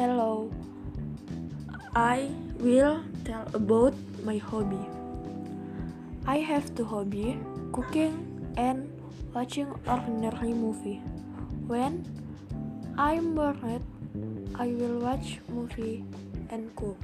Hello. I will tell about my hobby. I have two hobby, cooking and watching ordinary movie. When I'm bored, I will watch movie and cook.